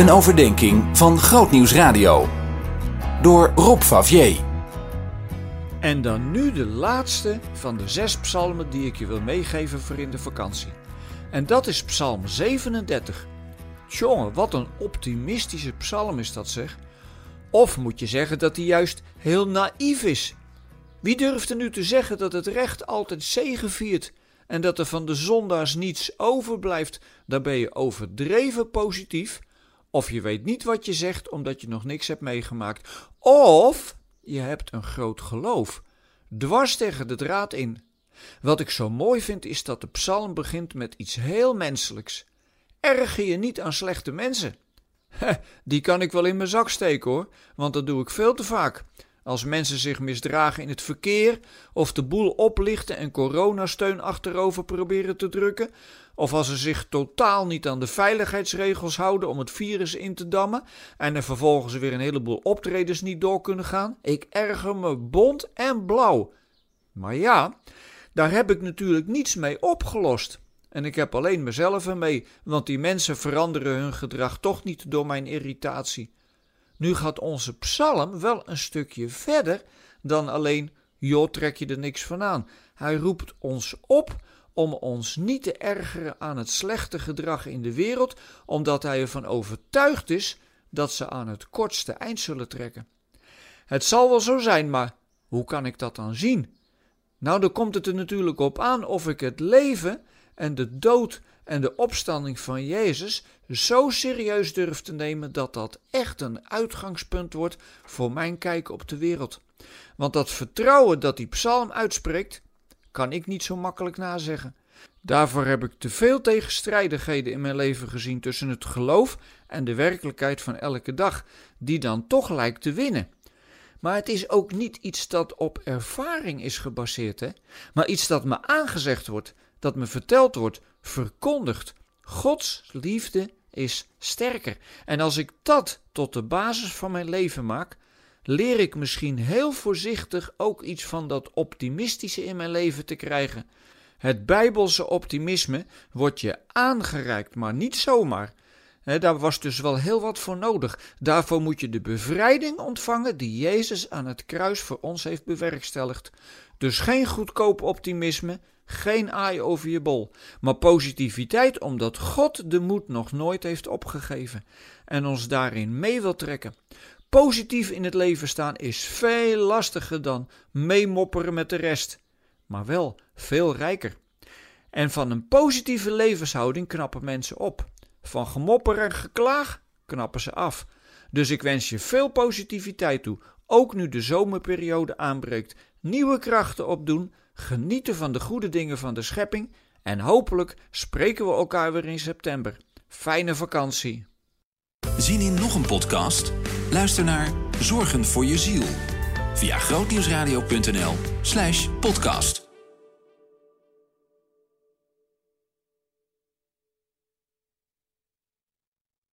Een overdenking van Grootnieuws Radio. Door Rob Favier. En dan nu de laatste van de zes psalmen die ik je wil meegeven voor in de vakantie. En dat is psalm 37. Tjonge, wat een optimistische psalm is dat zeg. Of moet je zeggen dat hij juist heel naïef is? Wie durft er nu te zeggen dat het recht altijd zegeviert en dat er van de zondaars niets overblijft? Daar ben je overdreven positief. Of je weet niet wat je zegt omdat je nog niks hebt meegemaakt. Of je hebt een groot geloof. Dwars tegen de draad in. Wat ik zo mooi vind is dat de psalm begint met iets heel menselijks. Erger je niet aan slechte mensen. die kan ik wel in mijn zak steken hoor, want dat doe ik veel te vaak. Als mensen zich misdragen in het verkeer, of de boel oplichten en coronasteun achterover proberen te drukken, of als ze zich totaal niet aan de veiligheidsregels houden om het virus in te dammen en er vervolgens weer een heleboel optredens niet door kunnen gaan, ik erger me bont en blauw. Maar ja, daar heb ik natuurlijk niets mee opgelost. En ik heb alleen mezelf ermee, want die mensen veranderen hun gedrag toch niet door mijn irritatie. Nu gaat onze psalm wel een stukje verder dan alleen, joh, trek je er niks van aan. Hij roept ons op om ons niet te ergeren aan het slechte gedrag in de wereld, omdat hij ervan overtuigd is dat ze aan het kortste eind zullen trekken. Het zal wel zo zijn, maar hoe kan ik dat dan zien? Nou, dan komt het er natuurlijk op aan of ik het leven en de dood en de opstanding van Jezus zo serieus durf te nemen dat dat echt een uitgangspunt wordt voor mijn kijk op de wereld. Want dat vertrouwen dat die psalm uitspreekt, kan ik niet zo makkelijk nazeggen. Daarvoor heb ik te veel tegenstrijdigheden in mijn leven gezien tussen het geloof en de werkelijkheid van elke dag, die dan toch lijkt te winnen. Maar het is ook niet iets dat op ervaring is gebaseerd, hè? maar iets dat me aangezegd wordt, dat me verteld wordt, verkondigd. Gods liefde is sterker. En als ik dat tot de basis van mijn leven maak, leer ik misschien heel voorzichtig ook iets van dat optimistische in mijn leven te krijgen. Het bijbelse optimisme wordt je aangereikt, maar niet zomaar. daar was dus wel heel wat voor nodig. Daarvoor moet je de bevrijding ontvangen die Jezus aan het kruis voor ons heeft bewerkstelligd. Dus geen goedkoop optimisme, geen aai over je bol, maar positiviteit omdat God de moed nog nooit heeft opgegeven en ons daarin mee wil trekken. Positief in het leven staan is veel lastiger dan meemopperen met de rest, maar wel veel rijker. En van een positieve levenshouding knappen mensen op. Van gemopper en geklaag knappen ze af. Dus ik wens je veel positiviteit toe, ook nu de zomerperiode aanbreekt. Nieuwe krachten opdoen, genieten van de goede dingen van de schepping en hopelijk spreken we elkaar weer in september. Fijne vakantie. Zien in nog een podcast? Luister naar Zorgen voor je ziel via grootnieuwsradio.nl/podcast.